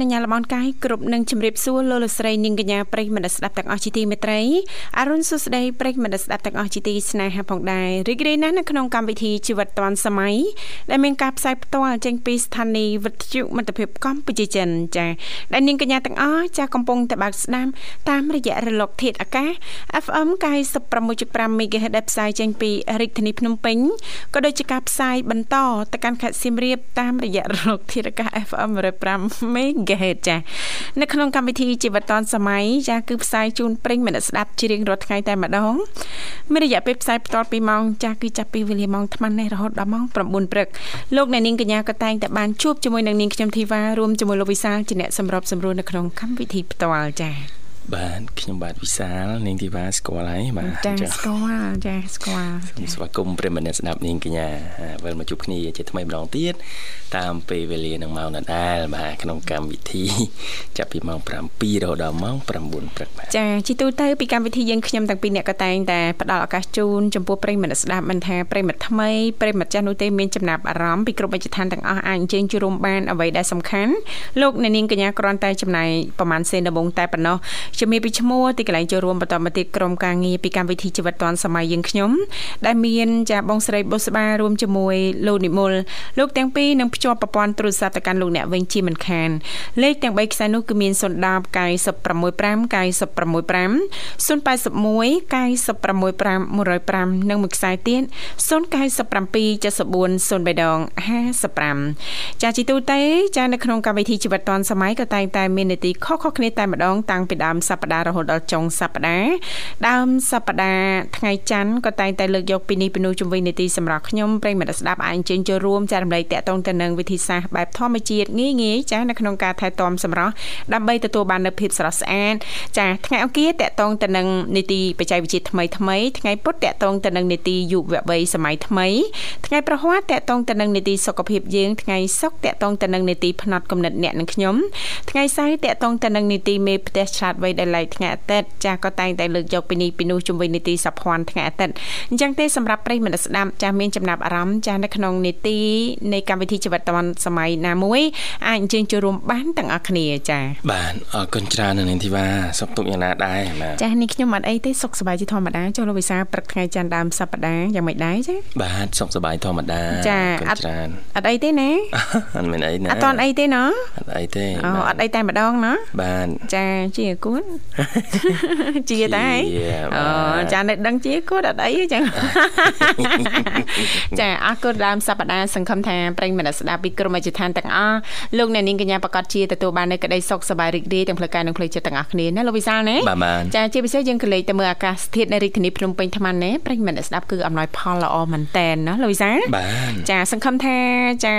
នុញ្ញាតលំអរកាយគ្រប់នឹងជម្រាបសួរលោកលោកស្រីនាងកញ្ញាប្រិយមិត្តស្ដាប់ទាំងអស់ជាទីមេត្រីអរុនសុស្ដីប្រិយមិត្តស្ដាប់ទាំងអស់ជាទីស្នេហាផងដែររីករាយណាស់នៅក្នុងកម្មវិធីជីវិតឌွန်សម័យដែលមានការផ្សាយផ្ទាល់ចេញពីស្ថានីយ៍វិទ្យុមិត្តភាពកម្ពុជាចិនចា៎ដែលនាងកញ្ញាទាំងអស់ចាស់កំពុងតែបើកស្ដាប់តាមរយៈរលកធាតុអាកាស FM 96.5 MHz ដែលផ្សាយចេញពីរាជធានីភ្នំពេញក៏ដូចជាការផ្សាយបន្តទៅកាន់ខេត្តសៀមរាបតាមរយៈរលកធាតុអាកាស FM 105 MHz ចានៅក្នុងកម្មវិធីជីវិតឌွန်សម័យចាគឺផ្សាយជូនប្រិញ្ញមិត្តស្ដាប់ជារៀងរាល់ថ្ងៃតែម្ដងមានរយៈពេលផ្សាយបន្ត2ម៉ោងចាគឺចាប់ពីវេលាម៉ោង8:00នេះរហូតដល់ម៉ោង9ព្រឹកលោកអ្នកនាងកញ្ញាក៏តែងតែបានជួបជាមួយនឹងនាងខ្ញុំធីវ៉ារួមជាមួយលោកវិសាលជាអ្នកសម្របសម្រួលនៅក្នុងកម្មវិធីផ្ទាល់ចា បាទខ្ញុំបាទវិសាលនាងធីវ៉ាស្គាល់ហើយបាទចាស្គាល់ចាស្គាល់សូមស្វាគមន៍ប្រិមត្តស្ដាប់នាងកញ្ញាវិលមកជួបគ្នាជាថ្មីម្ដងទៀតតាមពេលវេលានឹងម៉ោងដដែលបាទក្នុងកម្មវិធីចាប់ពីម៉ោង7រហូតដល់ម៉ោង9ព្រឹកបាទចាជីទូទៅពីកម្មវិធីយើងខ្ញុំទាំងពីរអ្នកក៏តែងតែផ្ដល់ឱកាសជូនចំពោះប្រិមត្តស្ដាប់មិនថាប្រិមត្តថ្មីប្រិមត្តចាស់នោះទេមានចំណាប់អារម្មណ៍ពីគ្រប់វិជ្ជាឋានទាំងអស់អាចអញ្ជើញជួបរួមបានអ្វីដែលសំខាន់លោកអ្នកនាងកញ្ញាគ្រាន់តែចំណាយប្រហែលសេនដំបងតែប៉ុណ្ណោះជំរាបពីឈ្មោះទីកន្លែងចូលរួមបន្តមកទៀតក្រុមការងារពីកម្មវិធីជីវិតឌွန်សម័យយើងខ្ញុំដែលមានចាបងស្រីបុស្បារួមជាមួយលោកនិមលលោកទាំងពីរនឹងភ្ជាប់ប្រព័ន្ធទូរស័ព្ទទៅកាន់លោកអ្នកវិញជាមិនខានលេខទាំង3ខ្សែនោះគឺមាន010 965 965 081 965 105និងមួយខ្សែទៀត097 74 03ដង55ចាជីទូទៅចានៅក្នុងកម្មវិធីជីវិតឌွန်សម័យក៏តែងតែមាននីតិខុសៗគ្នាតែម្ដងតាំងពីដើមសប្ដាហ៍រហូតដល់ចុងសប្ដាហ៍ដើមសប្ដាហ៍ថ្ងៃច័ន្ទក៏តែងតែលើកយកពីនេះពីនោះជំវិញនីតិសម្រាប់ខ្ញុំប្រិយមិត្តស្ដាប់អាចអញ្ជើញចូលរួមចែករំលែកតាក់ទងទៅនឹងវិធីសាស្ត្របែបធម្មជាតិងាយងាយចានៅក្នុងការថែទាំសម្រស់ដើម្បីទទួលបាននូវភាពស្រស់ស្អាតចាថ្ងៃអង្គារតាក់ទងទៅនឹងនីតិបច្ចេកវិទ្យាថ្មីថ្មីថ្ងៃពុធតាក់ទងទៅនឹងនីតិយុវវ័យសម័យថ្មីថ្ងៃប្រហ័សតាក់ទងទៅនឹងនីតិសុខភាពយើងថ្ងៃសុក្រតាក់ទងទៅនឹងនីតិផ្នត់គំនិតអ្នកនិងខ្ញុំថ្ងៃសៅរ៍តាក់ទងទៅនឹងនីតិមេផ្ទះឆ្លាតវៃដែលឡៃថ្ងៃអាទិត្យចាស់ក៏តែងតែលើកយកពីនេះពីនោះជំវិញនីតិសភ័ណ្ឌថ្ងៃអាទិត្យអញ្ចឹងទេសម្រាប់ប្រិយមិត្តស្ដាប់ចាស់មានចំណាប់អារម្មណ៍ចាស់នៅក្នុងនីតិនៃកម្មវិធីជីវិតឌွန်សម័យណាមួយអាចអញ្ជើញចូលរួមបានទាំងអស់គ្នាចា៎បាទអរគុណច្រើននៅនាងធីវ៉ាសុខទុក្ខយ៉ាងណាដែរបាទចា៎នេះខ្ញុំអត់អីទេសុខសប្បាយជាធម្មតាចុះលោកវិសាព្រឹកថ្ងៃច័ន្ទដើមសប្តាហ៍យ៉ាងម៉េចដែរចា៎បាទសុខសប្បាយធម្មតាចា៎អត់ច្រើនអត់អីទេណាអត់មានអីណាអត់តន់អីទេណាអត់អីទេអូអត់អីតែម្ដងណាបាទចាជាអគុណជាដែរអូចានៅដឹងជាគាត់អត់អីចឹងចាអរគុណដើមសប្តាហ៍សង្ឃឹមថាប្រិយមិត្តស្ដាប់ពីក្រុមអចិន្តានទាំងអស់លោកអ្នកនាងកញ្ញាប្រកាសជាទទួលបាននូវក្តីសុខសប្បាយរីករាយទាំងផ្លូវកាយនិងផ្លូវចិត្តទាំងអស់គ្នាណាលោកវិសាលណាចាជាពិសេសយើងក៏លេខទៅមើលអាកាសធាតុនៅរាជធានីភ្នំពេញថ្មណាប្រិយមិត្តស្ដាប់គឺអំណោយផលល្អមែនតែនណាលោកវិសាលចាសង្ឃឹមថាចា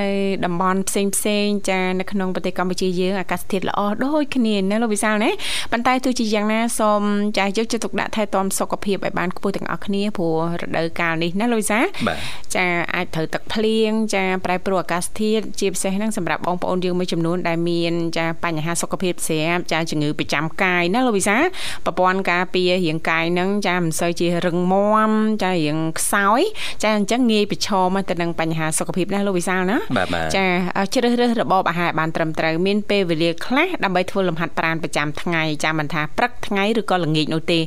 នៅតំបន់ផ្សេងផ្សេងចានៅក្នុងប្រទេសកម្ពុជាយើងអាកាសធាតុល្អដូចគ្នាណាលោកវិសាលណាប៉ុន្តែទោះជាយ៉ាងណាសូមចាយកចិត្តទុកដាក់ថែទាំសុខភាពឲ្យបានខ្ពស់ទាំងអស់គ្នាព្រោះរដូវកាលនេះណាលូយសាចាអាចត្រូវទឹកភ្លៀងចាប្រែប្រួលអាកាសធាតុជាពិសេសហ្នឹងសម្រាប់បងប្អូនយើងមួយចំនួនដែលមានចាបញ្ហាសុខភាពស្រាប់ចាជំងឺប្រចាំកាយណាលូយសាប្រព័ន្ធការពាររាងកាយហ្នឹងចាមិនសូវជារឹងមាំចារាងខ្សោយចាអញ្ចឹងងាយប្រឈមទៅនឹងបញ្ហាសុខភាពណាលោកវិសាលណាចាជ្រើសរើសរបបអាហារបានត្រឹមត្រូវមានពេលវេលាខ្លះដើម្បីធ្វើលំហាត់ប្រាណប្រចាំថ្ងៃចាមិនថាព្រឹកថ្ងៃឬក៏ល្ងាចនោះទេ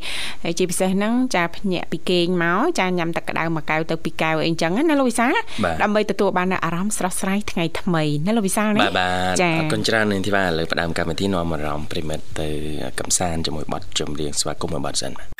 ហើយជាពិសេសហ្នឹងចាភ្ញាក់ពីគេងមកចាញ៉ាំទឹកក្តៅមួយកែវទៅពីរកែវអីចឹងណាលោកវិសាដើម្បីទទួលបានអារម្មណ៍ស្រស់ស្រាយថ្ងៃថ្មីណាលោកវិសាណាបាទបាទអរគុណច្រើននាងធីវ៉ាឥឡូវផ្ដើមកម្មវិធីនាំអារម្មណ៍ប្រិមិត្តទៅកំសាន្តជាមួយបទចម្រៀងស្វាគមន៍មួយបទសិនបាទ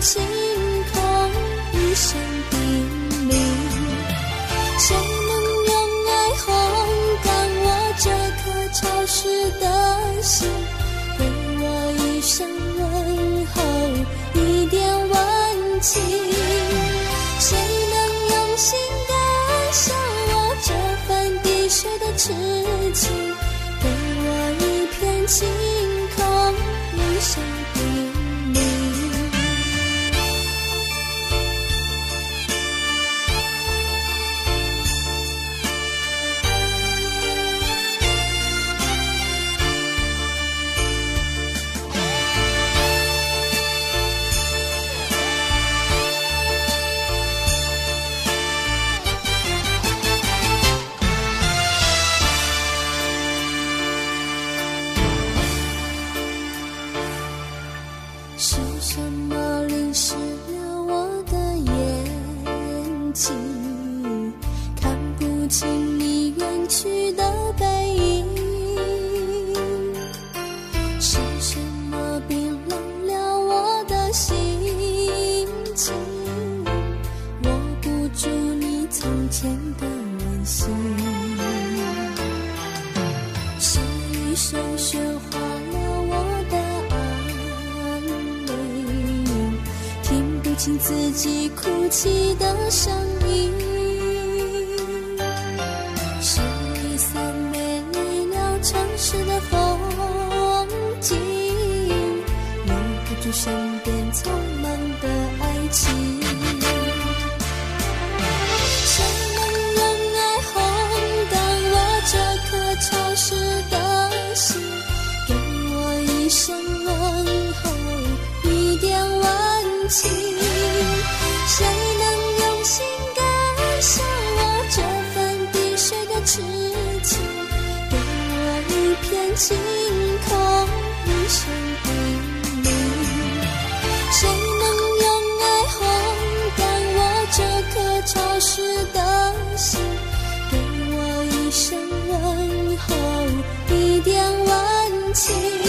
晴空，一声叮咛。谁能用爱烘干我这颗潮湿的心？给我一声问候，一点温情。谁能用心感受我这份滴水的痴情？给我一片晴去的背影，是什么冰冷了我的心情？握不住你从前的温馨，是一声喧哗了我的安宁，听不清自己哭泣的声音。Díaz.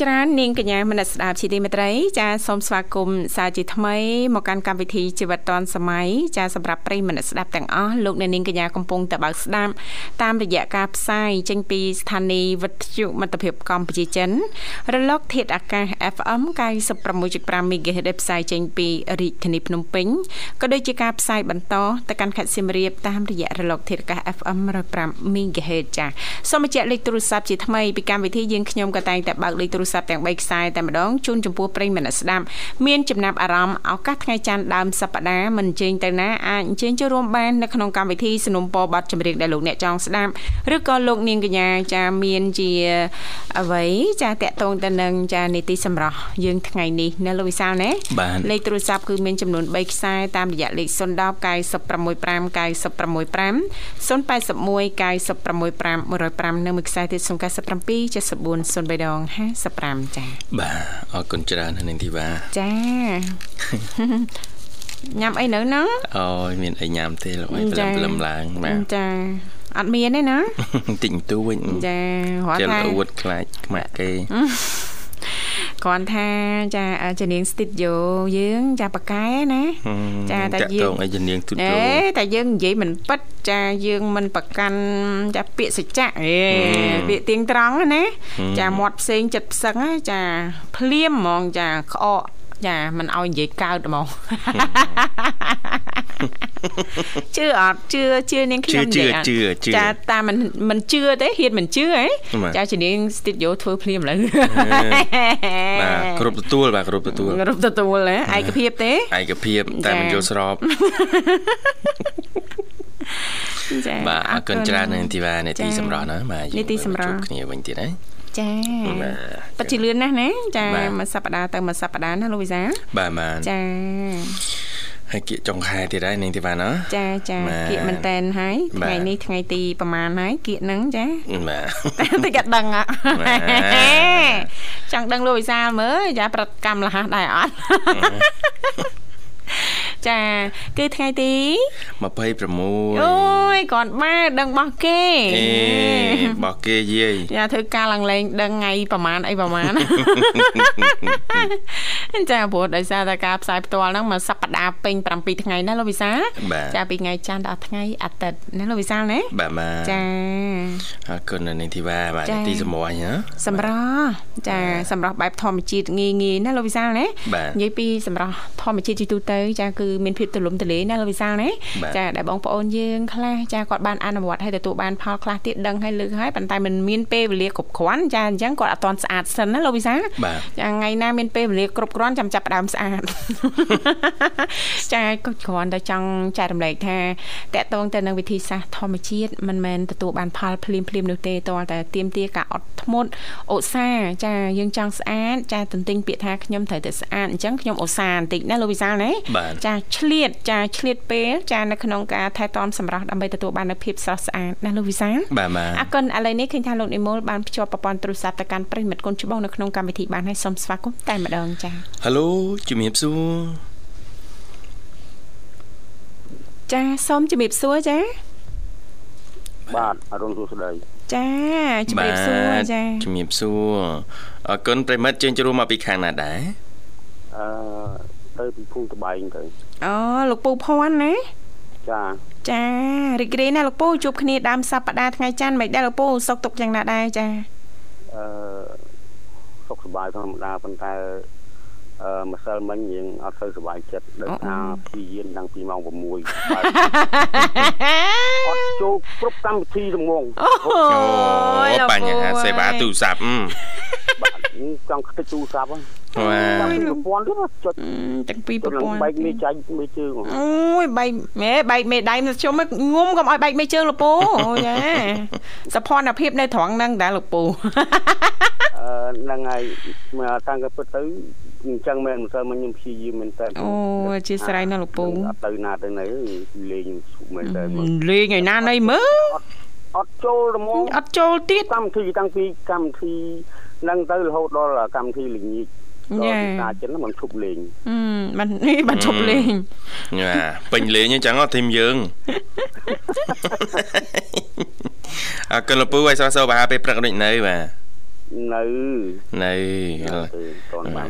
ច្រើននាងកញ្ញាមនស្ដាប់ជាទីមេត្រីចាសូមស្វាគមន៍សាជាថ្មីមកកាន់កម្មវិធីជីវិតឌွန်សម័យចាសម្រាប់ប្រិយមនស្ដាប់ទាំងអស់លោកអ្នកនាងកញ្ញាកំពុងតែបើកស្ដាប់តាមរយៈការផ្សាយចេញពីស្ថានីយ៍វិទ្យុមិត្តភាពកម្ពុជាចិនរលក ធាតុអាកាស FM 96.5 MHz ផ្សាយចេញពីរាជធានីភ្នំពេញក៏ដូចជាការផ្សាយបន្តទៅកាន់ខេត្តសៀមរាបតាមរយៈរលក ធាតុអាកាស FM 105 MHz ចាសូមបញ្ជាក់លេខទូរស័ព្ទជាថ្មីពីកម្មវិធីយើងខ្ញុំក៏តែងតែបើកលេខទូរស័ព្ទទាំង3ខ្សែតែម្ដងជូនចំពោះប្រិយមិត្តស្ដាប់មានចំណាប់អារម្មណ៍ឱកាសថ្ងៃច័ន្ទដើមសប្ដាហ៍មិនអញ្ជើញទៅណាអាចអញ្ជើញចូលរួមបាននៅក្នុងកម្មវិធីสนុំពរប័ណ្ណចម្រៀងដែលលោកអ្នកចង់ស្ដាប់ឬក៏លោកនាងកញ្ញាចាមានជាអ្វីចាតកតងទៅនឹងចានីតិសម្រាប់យើងថ្ងៃនេះនៅលោកវិសាលណាលេខទូរស័ព្ទគឺមានចំនួន3ខ្សែតាមរយៈលេខ010 965 965 081 965 105និងមួយខ្សែទៀត097 74 03ដង55ចា៎បាទអរគុណច្រើននាងធីវ៉ាចាញ៉ាំអីនៅហ្នឹងអូយមានអីញ៉ាំទេលោកអីព្រលឹមព្រលឹមឡើងបាទចាអត់មានទេណាតិចតួចចារត់ថាអួតខ្លាចខ្មាក់គេ គ្រាន់ថាចាជំនាងស្ទីឌីយោយើងចាប៉កែណាចាតែយើងអីជំនាងទូទៅតែយើងនិយាយមិនប៉ិតចាយើងមិនប្រកាន់ចាពាក្យសច្ចៈអេពាក្យទៀងត្រង់ណាចាមាត់ផ្សេងចិត្តផ្សឹងចាភ្លាមហ្មងចាក្អក ចាមិនឲ្យនិយាយកើតហ្មងជឿអត់ជឿជឿនាងខ្ញុំនិយាយជឿជឿចាតាមមិនមិនជឿទេហ៊ានមិនជឿហ៎ចាជានាងស្ទីឌីយោធ្វើភ្លាមឥឡូវបាទគ្រប់ទទួលបាទគ្រប់ទទួលគ្រប់ទទួលហ៎ឯកភាពទេឯកភាពតែមិនយល់ស្របចាបាទអរគុណច្រើននាងធីវ៉ានេតិសម្រាប់ណាបាទនេតិសម្រាប់គ្នាវិញទៀតណា ចាពិតជាលឿនណាស់ណាចាមួយសប្តាហ៍ទៅមួយសប្តាហ៍ណាលោកវិសាបាទបាទចាហើយគៀកចុងខែទៀតហើយនាងទេបានណាចាចាគៀកមែនតែនហើយថ្ងៃនេះថ្ងៃទីប្រហែលហើយគៀកហ្នឹងចាបាទតែក៏ដឹងចង់ដឹងលោកវិសាលមើលចាប្រតិកម្មលះដែរអត់ ចា គឺថ្ងៃទី26អូយគាត់បានដឹងបោះគេអេបោះគេយាយយ៉ាធ្វើការឡើងលេងដឹងថ្ងៃប្រហែលអីប្រហែលចាព្រោះដោយសារតែការផ្សាយផ្ទាល់ហ្នឹងមួយសប្តាហ៍ពេញ7ថ្ងៃណាលោកវិសាចាពីថ្ងៃច័ន្ទដល់ថ្ងៃអាទិត្យណាលោកវិសាលណាបាទបាទចាអរគុណនាងធីវ៉ាបាទទីសម្រាប់ណាសម្រាប់ចាសម្រាប់បែបធម្មជាតិងាយងាយណាលោកវិសាលណានិយាយពីសម្រាប់ធម្មជាតិជាទូទៅចាគឺមានភាពទូលំទូលាយណាលោកវិសាលណាចាដែលបងប្អូនយើងខ្លះចាគាត់បានអនុវត្តឲ្យទទួលបានផលខ្លះទៀតដឹងឲ្យលើកហើយប៉ុន្តែมันមានពេលវេលាគ្រប់គ្រាន់ចាអញ្ចឹងគាត់អត់ទាន់ស្អាតសិនណាលោកវិសាលចាថ្ងៃណាមានពេលវេលាគ្រប់គ្រាន់ចាំចាប់ផ្ដើមស្អាតចាគាត់គ្រាន់តែចង់ចែករំលែកថាតកតងទៅនឹងវិធីសាស្ត្រធម្មជាតិមិនមែនទទួលបានផលភ្លាមភ្លាមនោះទេតើតែទៀមទាការអត់ធ្មត់ឧស្សាហ៍ចាយើងចង់ស្អាតចាទន្ទិញពាក្យថាខ្ញុំត្រូវតែស្អាតអញ្ចឹងខ្ញុំឧស្សាហ៍បន្តិចណាលោកវិសាលណាចាឆ្លៀតចាឆ្លៀតពេលចានៅក្នុងការថែទាំសម្រាប់ដើម្បីទទួលបាននូវភាពស្រស់ស្អាតណាលោកវិសាបាទបាទអរគុណឥឡូវនេះឃើញថាលោកនិមលបានភ្ជាប់ប្រព័ន្ធទូរស័ព្ទទៅកាន់ប្រិមិត្តគុណច្បងនៅក្នុងកម្មវិធីបានហើយសូមស្វាគមន៍តែម្ដងចាហៅឡូជំរាបសួរចាសូមជំរាបសួរចាបាទអរុនសួស្តីចាជំរាបសួរចាជំរាបសួរអរគុណប្រិមិត្តជើញជួបមកពីខាងណាដែរអឺ ទៅពីភូមិត្បែងទៅអូលោកពូភ័ណ្ឌណាចាចារីករាយណាស់លោកពូជួបគ្នាដើមសប្តាហ៍ថ្ងៃច័ន្ទមិនដែរលោកពូសុខទុក្ខយ៉ាងណាដែរចាអឺសុខសប្បាយធម្មតាប៉ុន្តែអឺ ម្សិលមិញយើងអត់ទៅសុបាយចិត្តដោយសារព្យាយាមតាំងពីម៉ោង6អត់ចូលគ្រប់កម្មវិធីទាំងហ្មងអូបញ្ហាសេវាទូរស័ព្ទបាទចង់ខ្ទេចទូរស័ព្ទហ្នឹងអូយប្រព័ន្ធទៅចុចទាំងពីរប្រព័ន្ធបែកមេចាញ់មេជើងអូយបែកមេបែកមេដៃខ្ញុំងុំកុំឲ្យបែកមេជើងលពូអូយសភនភាពនៅត្រង់ហ្នឹងដែរលពូអឺហ្នឹងហើយតាំងក៏ពិតទៅ អញ្ចឹងមែនមិនសូវមកខ្ញុំព្យាយាមមែនតើអូអធិស្ឋានណាលោកពូអត់ទៅណាទៅណីលេងមែនតើលេងឯណាណីមើលអត់ចូលហ្មងអត់ចូលទៀតកម្មវិធីតាំងពីកម្មវិធីនឹងទៅរហូតដល់កម្មវិធីល្ងាចដល់ការចិនមិនឈប់លេងអឺមិននេះបានឈប់លេងយ៉ាពេញលេងអញ្ចឹងអត់ធីមយើងអើកលពូឲ្យស្រស់សោបាពេលព្រឹកដូចនៅបាទនៅនៅទៅតនបាន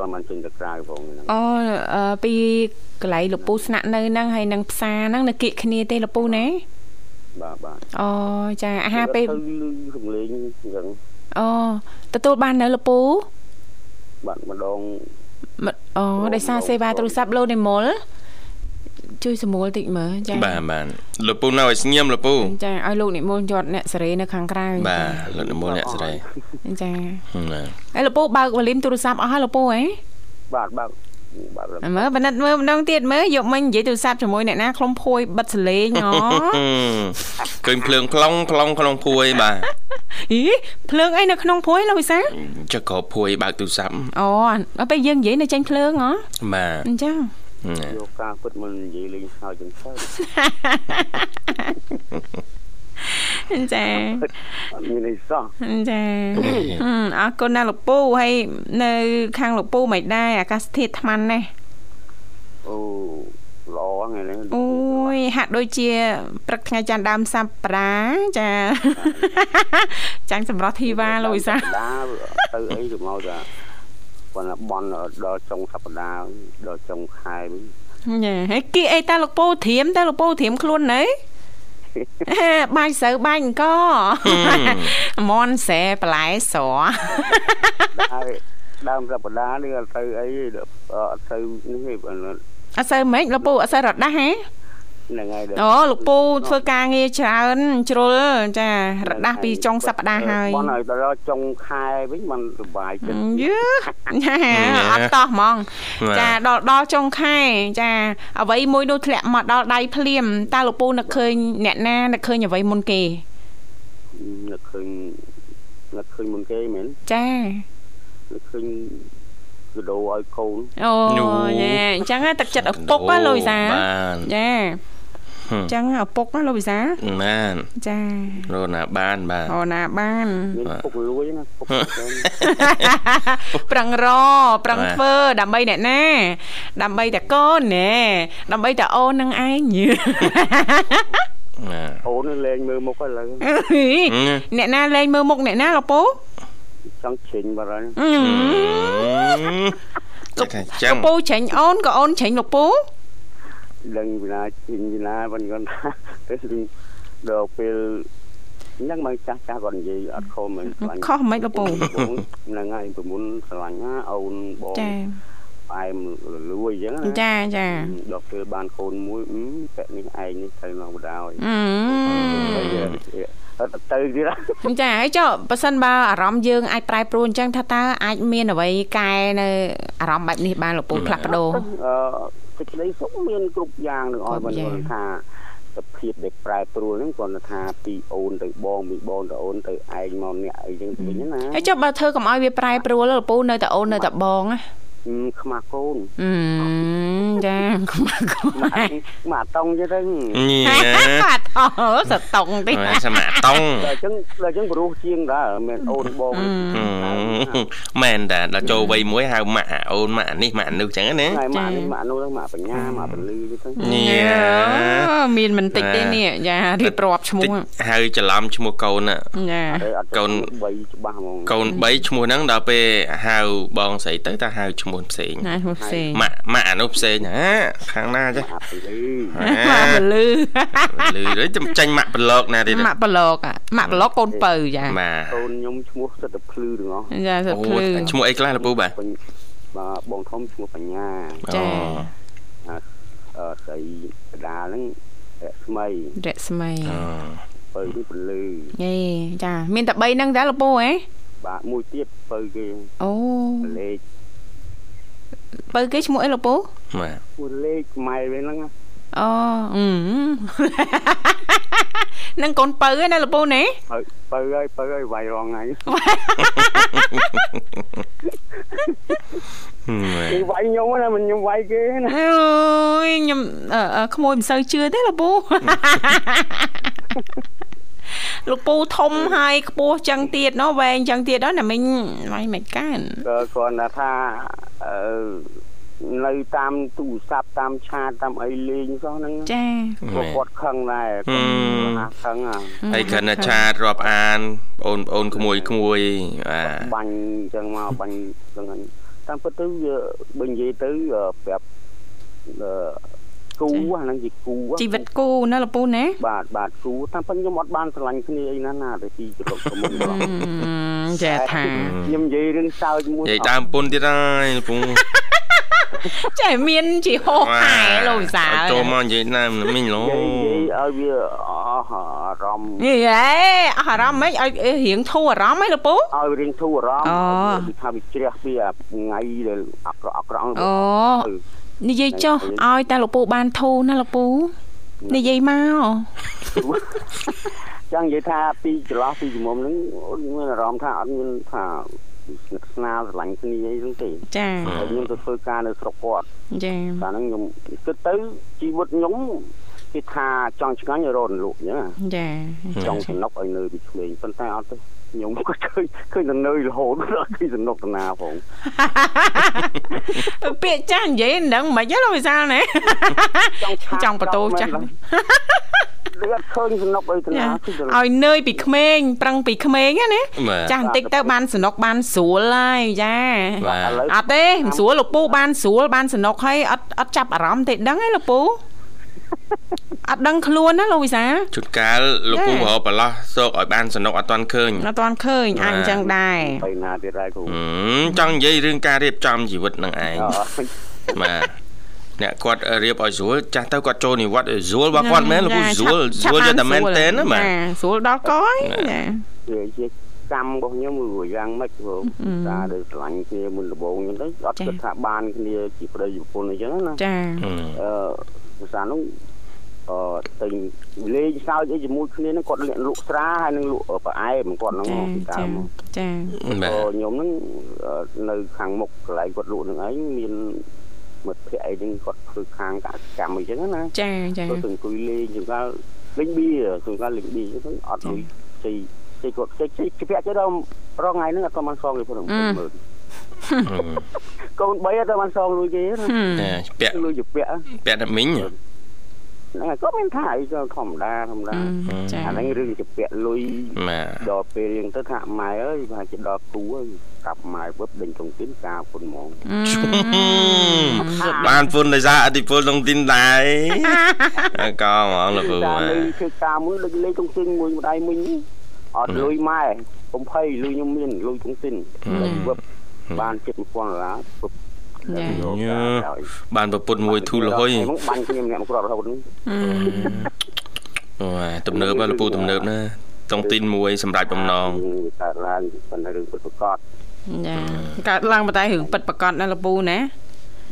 ហូបអត់តបានចេញទៅក្រៅផងហ្នឹងអូអឺពីកន្លែងលោកពូស្នាក់នៅហ្នឹងហើយនឹងផ្សារហ្នឹងនៅគៀកគ្នាទេលោកពូណាបាទបាទអូចាអាហារពេលទៅលឺសំឡេងអញ្ចឹងអូទទួលបាននៅលោកពូបាទម្ដងមអូដោយសារសេវាទូរស័ព្ទលោកនិមល ជួយសម្រួលតិចមើលចាបាទបាទលោកពូនៅឲ្យស្ងៀមលោកពូចាឲ្យលោកនិមលយកអ្នកសេរីនៅខាងក្រៅបាទលោកនិមលអ្នកស្រីចាបាទហើយលោកពូបើកវ៉ាលីមទូរស័ព្ទអស់ហើយលោកពូហ៎បាទបាទបាទមើលបណិតមើលម្ដងទៀតមើលយកមិញនិយាយទូរស័ព្ទជាមួយអ្នកណាខ្លុំភួយបិទសលេងអូឃើញភ្លើងខ្លងខ្លងក្នុងភួយបាទអីភ្លើងអីនៅក្នុងភួយលោកវិសាលចុះក៏ភួយបើកទូរស័ព្ទអូដល់ពេលយើងនិយាយនៅចេញភ្លើងហ៎បាទអញ្ចឹងណា យកការពិតមកនិយាយលេងហើយចឹងទៅចាអត់មានអីសោះចាហឹមអរគុណណាស់លោកពូហើយនៅ ខាងលោកពូមិនដែរអាកាសធាតុថ្មណាស់អូល្អថ្ងៃនេះអូយហាក់ដូចជាព្រឹកថ្ងៃច័ន្ទដើមសប្តាហ៍ចាចាញ់សម្រស់ធីវ៉ាលោកវិសាលដាទៅអីទៅមកតា ប៉ុន្តែបនដល់ចុងសប្តាហ៍ដល់ចុងខែវិញចាហើយគីអីតាលោកពូធរៀមតាលោកពូធរៀមខ្លួននៅបាយស្រូវបាយអង្គមន់សែបន្លែស្រហើយដើមសប្តាហ៍នេះអត់ទៅអីអត់ទៅនេះទេប៉ុន្តែអត់សូវម៉េចលោកពូអត់សូវរត់ដាស់ហ៎ ហ្នឹងហើយអូលោកពូធ្វើការងារច្រើនជ្រុលចារត់ដាស់ពីចុងសប្តាហ៍ហើយបនឲ្យដល់ចុងខែវិញมันសុបាយចិត្តយឺចាអត់តោះហ្មង ចាដល់ដល់ចុងខែ ចាអ្វីមួយនោះធ្លាក់មកដល់ដៃភ្លាមតើលោកពូនឹកឃើញអ្នកណានឹកឃើញអ្វីមុនគេនឹកឃើញនឹកឃើញមុនគេមែនចានឹកឃើញកដោឲ្យកូនអូចាអញ្ចឹងទឹកចិត្តឪពុកណាលោកវិសាបាទចាហឹម អញ្ចឹងឪពុកណាលោកវិសាបានចារស់ណាបានបាទអូណាបានមានពុកលួយណាពុកទៅប្រឹងរប្រឹងធ្វើដើម្បីអ្នកណា ដើម្បីតែកូនណែដើម្បីតែអូននឹងឯងបាទអូនលេងមើលមុខឥឡូវអ្នកណាលេងមើលមុខអ្នកណាលោកពូចង់ជ្រិញបាត់ហើយអឺចាក់ចឹលងកពូច្រាញ់អូនក៏អូនច្រាញ់លោកពូ ដឹងពីណាជ្រិញពីណាមិនគាត់ថាទៅដល់ពេលហ្នឹងមកចាស់ចាស់គាត់និយាយអត់ខំមិនខ្លាញ់ខុសមិនលោកពូហ្នឹងហើយប្រមុនស្រឡាញ់ណាអូនបងចាផ្អែមលួយអញ្ចឹងណាចាចាដល់ពេលបានកូនមួយអឺពាក់នេះឯងនេះត្រូវមកបដ ாய் អឺអត់ទៅទៀតចាហើយចុះប៉ះសិនបើអារម្មណ៍យើងអាចប្រែប្រួលអញ្ចឹងថាតើអាចមានអ្វីកែនៅអារម្មណ៍បែបនេះបានលោកពូផ្លាស់ប្ដូរអឺ សេចក្តីសុខមានគ្រប់យ៉ាងនឹងឲ្យមិនគាត់ថាសភាពដែលប្រែប្រួលហ្នឹងគាត់ថាពីអូនទៅបងពីបងទៅអូនទៅឯងមកអ្នកអីចឹងទៅវិញណាហើយចុះបើធ្វើកុំឲ្យវាប្រែប្រួលលោកពូនៅតែអូននៅតែបងណា ខ្មាស់កូនអឺចាខ្មាស់កូនមកមកតង់ចឹងទៅញ៉ាបាត់អូសតងតិចបាទសមតងដល់ចឹងដល់ចឹងព្រោះជាងដែរមិនអូនបងមែនតាដល់ចូលវ័យមួយហៅម៉ាក់អាអូនម៉ាក់អានេះម៉ាក់អានោះចឹងណាហើយម៉ាក់នេះម៉ាក់នោះម៉ាក់បញ្ញាម៉ាក់ពលឺចឹងទៅញ៉ាមានមិនតិចទេនេះចារៀបរាប់ឈ្មោះហៅច្រឡំឈ្មោះកូនណាចា3ច្បាស់ហ្មងកូន3ឈ្មោះហ្នឹងដល់ពេលហៅបងស្រីទៅតែហៅឈ្មោះផ្សេងណាឈ្មោះផ្សេងម៉ាក់ម៉ាក់អានោះផ្សេងណាខាងណាចេះម៉ាក់ពលឺម៉ាក់បលឺលឺទៅចាញ់ម៉ាក់ប្លុកណាទៀតម៉ាក់ប្លុកម៉ាក់ប្លុកកូនបើចាបាទកូនខ្ញុំឈ្មោះសិតតែភ្លឺទាំងអស់ចាសអូភ្លឺឈ្មោះអីខ្លះលពូបាទបាទបងធំឈ្មោះបញ្ញាចាអឺស្អីកដាលហ្នឹងស្មៃរស្មីអូបើនេះពលឺយេចាមានតែ3ហ្នឹងដែរលពូហ៎បាទមួយទៀតបើគេអូលេខ បើគេឈ្មោះអីលពូបាទមួយលេខម៉ែវិញហ្នឹងអូអឺនឹងកូនបើណាលពូណាហើយបើហើយបើហើយវាយរងថ្ងៃគេវាយខ្ញុំណាមិនខ្ញុំវាយគេណាអូយខ្ញុំអឺអឺក្មួយមិនសូវជឿទេលពូ លោកពូធំហើយខ្ពស់ចឹងទៀតណោះវែងចឹងទៀតដល់ណាមិញវាយមិនកានក៏គាត់ថាថាអឺនៅតាមទូរស័ព្ទតាមឆាតតាមអីលេងសោះហ្នឹងចាក៏គាត់ខឹងដែរគាត់ហាខឹងអាហើយគ្រាន់តែឆាតរាប់អានបងប្អូនក្មួយក្មួយបាទបាញ់អញ្ចឹងមកបាញ់អញ្ចឹងហើយតាមពិតទៅវាបើនិយាយទៅអឺប្រាប់អឺ គូអាហ្នឹងជាគូជីវិតគូណាលពូណាបាទបាទគូតាមពិតខ្ញុំអត់បានស្រឡាញ់គ្នាអីណាណាតែពីចរុកប្រមុខបងចាថាខ្ញុំនិយាយរឿងសើចមួយនិយាយដើមពុនទៀតហើយលោកពូចាមានជាហោហែលោកវិសាលចូលមកនិយាយដើមមិញឡូនិយាយនិយាយឲ្យវាអស់អារម្មណ៍យីហេអស់អារម្មណ៍មិនឲ្យរៀងធូរអារម្មណ៍ហ៎លោកពូឲ្យរៀងធូរអារម្មណ៍អូពីថាវាជ្រះពីអាថ្ងៃដែលអាក្រក់អាក្រក់ហ្នឹងអូ និយាយចុះឲ្យតែលោកពូបានធូរណាលោកពូនិយាយមកចឹងនិយាយថាពីចន្លោះពីជំនុំហ្នឹងអូនមានអារម្មណ៍ថាអត់មានថាស្និទ្ធស្នាលស្រឡាញ់គ្នាអីហ្នឹងទេចាហើយខ្ញុំទៅធ្វើការនៅស្រុកគាត់ចាកាលហ្នឹងខ្ញុំគិតទៅជីវិតខ្ញុំគេថាចង់ឆ្ងាញ់រត់លក់អញ្ចឹងណាចាចង់សំណុកឲ្យនៅពីក្មេងប៉ុន្តែអត់ទេ ខ្ញុំក៏ឃើញឃើញតែនៅរហូតដល់ពីសំណុកតាណាផងពាក្យចាស់និយាយនឹងមិនហិចទេវិសាលណែចង់បតោចាស់លឿនឃើញសំណុកអីតាណាឲ្យនើយពីក្មេងប្រឹងពីក្មេងណាចាស់បន្តិចទៅបានសំណុកបានស្រួលហើយចាអត់ទេមិនស្រួលលោកពូបានស្រួលបានសំណុកហើយអត់អត់ចាប់អារម្មណ៍ទេដឹងទេលោកពូ អត់ដឹងខ្លួនណាលោកវិសាលជួនកាលលោកពូចារកប្រឡោះសោកឲ្យបានសំណុកអត់ទាន់ឃើញអត់ទាន់ឃើញអាចអញ្ចឹងដែរទៅណាទៀតហើយគ្រូហឹមចង់និយាយរឿងការរៀបចំជីវិតនឹងឯងអឺបាទអ្នកគាត់រៀបឲ្យស្រួលចាស់ទៅគាត់ចូលនិវត្តន៍ឲ្យស្រួលបើគាត់មែនលោកពូស្រួលឆាប់ស្រួលយឆាប់តែមែនទេណាបាទចាស្រួលដល់កយចាវាជាកម្មរបស់ខ្ញុំវាយ៉ាងម៉េចព្រោះការដែលឆ្លាញ់គ្នាមុនដំបូងហ្នឹងទៅអត់គិតថាបានគ្នាជាប្តីប្រពន្ធអញ្ចឹងណាចាហឹមអឺភាសានោះ អឺតែលេងសើចអីជាមួយគ្នាហ្នឹងគាត់លាក់លក់ស្រាហើយនឹងលក់ផ្អែមគាត់ហ្នឹងចាមកពីដើចាមមកចាបាទក៏ខ្ញុំហ្នឹងអឺនៅខាងមុខកន្លែងគាត់លក់ហ្នឹងឯងមានមិត្តភក្តិអីហ្នឹងគាត់ធ្វើខាងកសកម្មអីចឹងណាចាចាគាត់ទៅអង្គុយលេងជួនកាលលេងបៀជួនកាលលេងបៀអញ្ចឹងអត់លុយជ័យជ័យគាត់ជ័យជ័យជពាក់ទៅដល់រងថ្ងៃហ្នឹងអត់បានសងគេផងមើលកូន3អត់បានសងលុយគេណាហឹមចាពាក់លុយជពាក់ពាក់តែមីង ហ្នឹងហើយគាត់មានថាអីក៏ធម្មតាធម្មតាចាអាហ្នឹងរឿងជពាក់លុយបាទដល់ពេលរៀងទៅថាម៉ែអើយថាជាដល់គូហើយកាប់ម៉ែវឹបដេញក្នុងទីនការពុនហ្មងបានពុនដោយសារអតិពលក្នុងទីនដែរក៏ហ្មងលោកពូតាបាទលេងធ្វើការមួយលេងលេងក្នុងទីនមួយម្ដាយមិញអត់លុយម៉ែកុំភ័យលុយខ្ញុំមានលុយក្នុងទីនវឹបបាន7000ដុល្លារវឹបចាយកការឲ្យ បានប្រពន្ធមួយធូរលហុយហ្នឹងបាញ់គ្នាម្នាក់មកគ្រាប់រហូតហ្នឹងបាទទំនើបលោកពូទំនើបណាតុងទីនមួយសម្រាប់បំណងវាកើតឡើងប៉ុន្តែរឿងពិតប្រកបចាកើតឡើងប៉ុន្តែរឿងពិតប្រកបណាលោកពូណា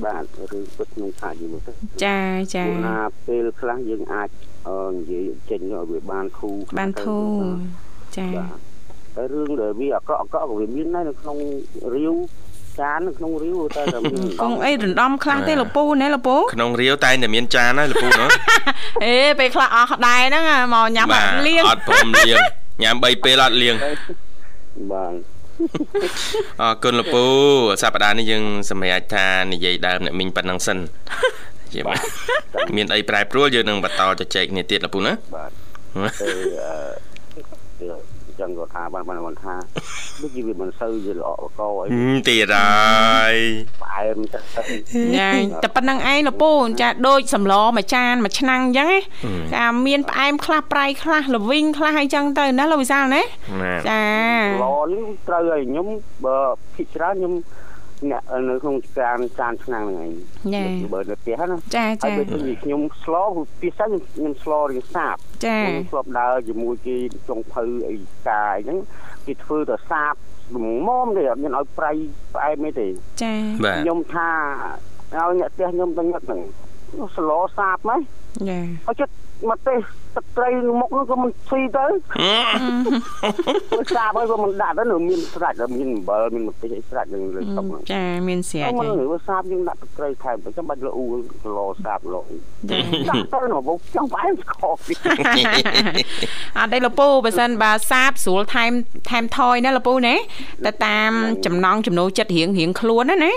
បាទរឿងពិតក្នុងឆាកយីមកទៅចាចាព្រោះណាពេលខ្លះយើងអាចអឺនិយាយចេញឲ្យវាបានធូរបានធូរចាបាទតែរឿងដែលវាអាក្រក់អាក្រក់ក៏វាមានដែរនៅក្នុងរាវ ចាននៅក្នុងរាវតែតែមានកងអីរំដំខ្លះទេលោកពូណាលោកពូក្នុងរាវតែងតែមានចានហើយលោកពូណោះអេពេលខ្លះអស់ដែរហ្នឹងមកញ៉ាំអត់លៀងអត់ព្រមលៀងញ៉ាំ3ពេលអត់លៀងបាទអរគុណលោកពូសប្តាហ៍នេះយើងសម្រាប់ថានិយាយដើមអ្នកមីងប៉ុណ្ណឹងសិនជាបាទមានអីប្រែប្រួលយើងនឹងបន្តជជែកគ្នាទៀតលោកពូណាបាទទៅអឺ ចឹងគាត់ថាបានបានគាត់ថាដូចជាវាមិនសូវជាល្អបកអីហឹមទៀតហើយផ្អែមទៅទៅចាតែប៉ុណ្្នឹងឯងលោកពូចាដូចសម្លមួយចានមួយឆ្នាំងអញ្ចឹងណាចាមានផ្អែមខ្លះប្រៃខ្លះល្វីងខ្លះអីចឹងទៅណាលោកវិសាលណាបាទចាល្អនេះត្រូវឲ្យខ្ញុំបើភិកច្រើនខ្ញុំ អ្នកនៅក្នុងចានចានឆ្នាំងហ្នឹងឯងបើនៅផ្ទះណាចាហើយចាដូចជាខ្ញុំស្លពិសេសខ្ញុំខ្ញុំស្លរៀងសាបចាខ្ញុំធ្លាប់ដើរជាមួយគេចុងភៅអីកាយហ្នឹងគេធ្វើទៅសាបមុំទេអត់មានឲ្យប្រៃផ្អែមទេទេចាបាទខ្ញុំថាឲ្យអ្នកផ្ទះខ្ញុំទៅញឹកហ្នឹងស្លសាបហ្មងចាហើយចិត្តមកទេសទឹកត្រីមុខនោះក៏មិនស៊ីទៅសាបហើយក៏មិនដាក់ទៅនៅមានស្រាច់ហើយមានអំបិលមានម្ទេសអីស្រាច់នឹងលើតុហ្នឹងចាមានស្រាច់មិនហើយវាសាបយើងដាក់ទឹកត្រីថែមទៅចាំបាច់លអ៊ូគីឡូសាបគីឡូដាក់ទៅនៅមកចង់ផ្អែមស្គរពីអត់ទេលពូបើសិនបើសាបស្រួលថែមថែមថយណាលពូណាទៅតាមចំណង់ចំណូលចិត្តរៀងរៀងខ្លួនណាណា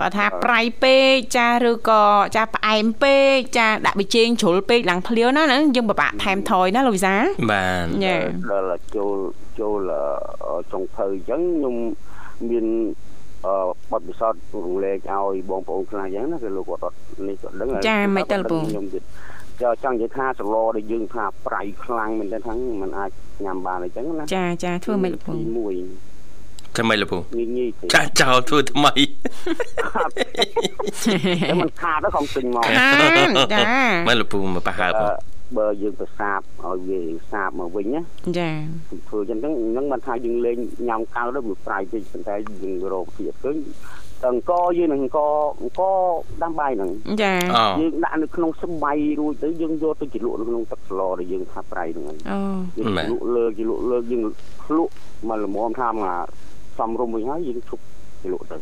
បើថាប្រៃពេកចាឬក៏ចាផ្អែមពេកចាដាក់ប៊ីចេងជ្រុលពេកឡើងភ្លាវណាហ្នឹងយើងពិបាកថែមថយណាលោកវិសា បាទ ចា ដល់ចូលចូលចុងភៅអញ្ចឹងខ្ញុំមានអឺបទពិសោធន៍រំលែកឲ្យបងប្អូនខ្លះអញ្ចឹងណាគឺលោកគាត់អត់នេះគាត់ដឹងខ្ញុំទៀតចង់ចង់និយាយថាសឡដែលយើងថាប្រៃខ្លាំងមែនទេថាมันអាចញ៉ាំបានអញ្ចឹងណា ចាចាធ្វើមិនលពូ មួយ ធ្វើម៉េចលពូ ងាយងាយទេ ចាស់ចោលធ្វើថ្មី តែมันខាតទៅខំទិញមក ខានចា ម៉េចលពូមកប្រហើប អឺ បើយើងទៅសាបឲ្យវាសាបមកវិញណាចាធ្វើអញ្ចឹងហ្នឹងមិនថាយើងលេងញ៉ាំកៅទៅវាប្រៃពេកប៉ុន្តែយើងរកទៀតឃើញតើអង្គយើងនឹងអង្គអង្គដាំបាយហ្នឹងចាអូយើងដាក់នៅក្នុងស្បៃរួចទៅយើងយកទៅជ្រលក់នៅក្នុងទឹកស្លដែលយើងថាប្រៃហ្នឹងអូយើងជ្រលក់លើជ្រលក់លើយើងភ្លក់មកល្មមថាមកសំរុំវិញហើយយើងឈប់ជ្រលក់ទៅ